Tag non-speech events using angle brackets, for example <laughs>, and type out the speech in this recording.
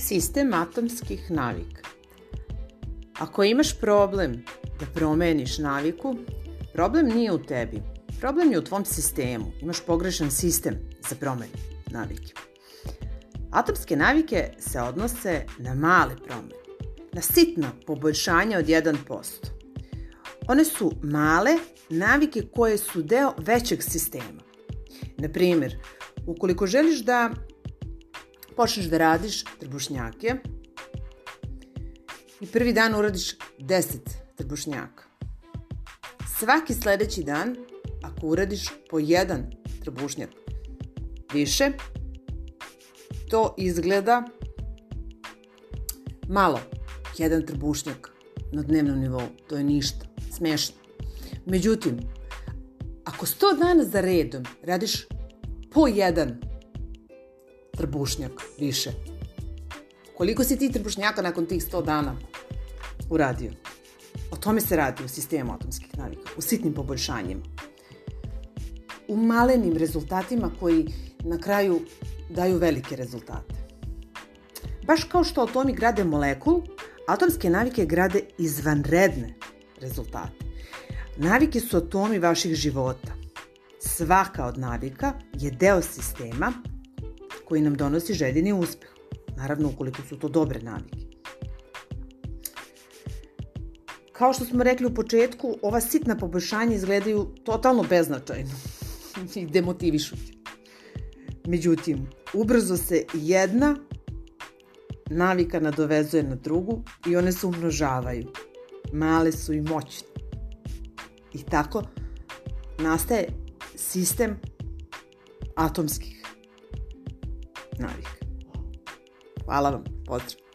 Sistem atomskih navika. Ako imaš problem da promeniš naviku, problem nije u tebi. Problem je u tvom sistemu. Imaš pogrešan sistem za promenu navike. Atomske navike se odnose na male promene, na sitna poboljšanja od 1%. One su male navike koje su deo većeg sistema. Na primjer, ukoliko želiš da počneš da radiš trbušnjake i prvi dan uradiš 10 trbušnjaka. Svaki sledeći dan, ako uradiš po jedan trbušnjak više, to izgleda malo. Jedan trbušnjak na dnevnom nivou, to je ništa, smešno. Međutim, ako 100 dana za redom radiš po jedan trbušnjak više. Koliko si ti trbušnjaka nakon tih 100 dana uradio? O tome se radi u sistemu atomskih navika, u sitnim poboljšanjima. U malenim rezultatima koji na kraju daju velike rezultate. Baš kao što atomi grade molekul, atomske navike grade izvanredne rezultate. Navike su atomi vaših života. Svaka od navika je deo sistema koji nam donosi željeni uspeh. Naravno, ukoliko su to dobre navike. Kao što smo rekli u početku, ova sitna poboljšanja izgledaju totalno beznačajno <laughs> i demotivišuće. Međutim, ubrzo se jedna navika nadovezuje na drugu i one se umnožavaju. Male su i moćne. I tako nastaje sistem atomskih navika. Hvala vam, pozdrav.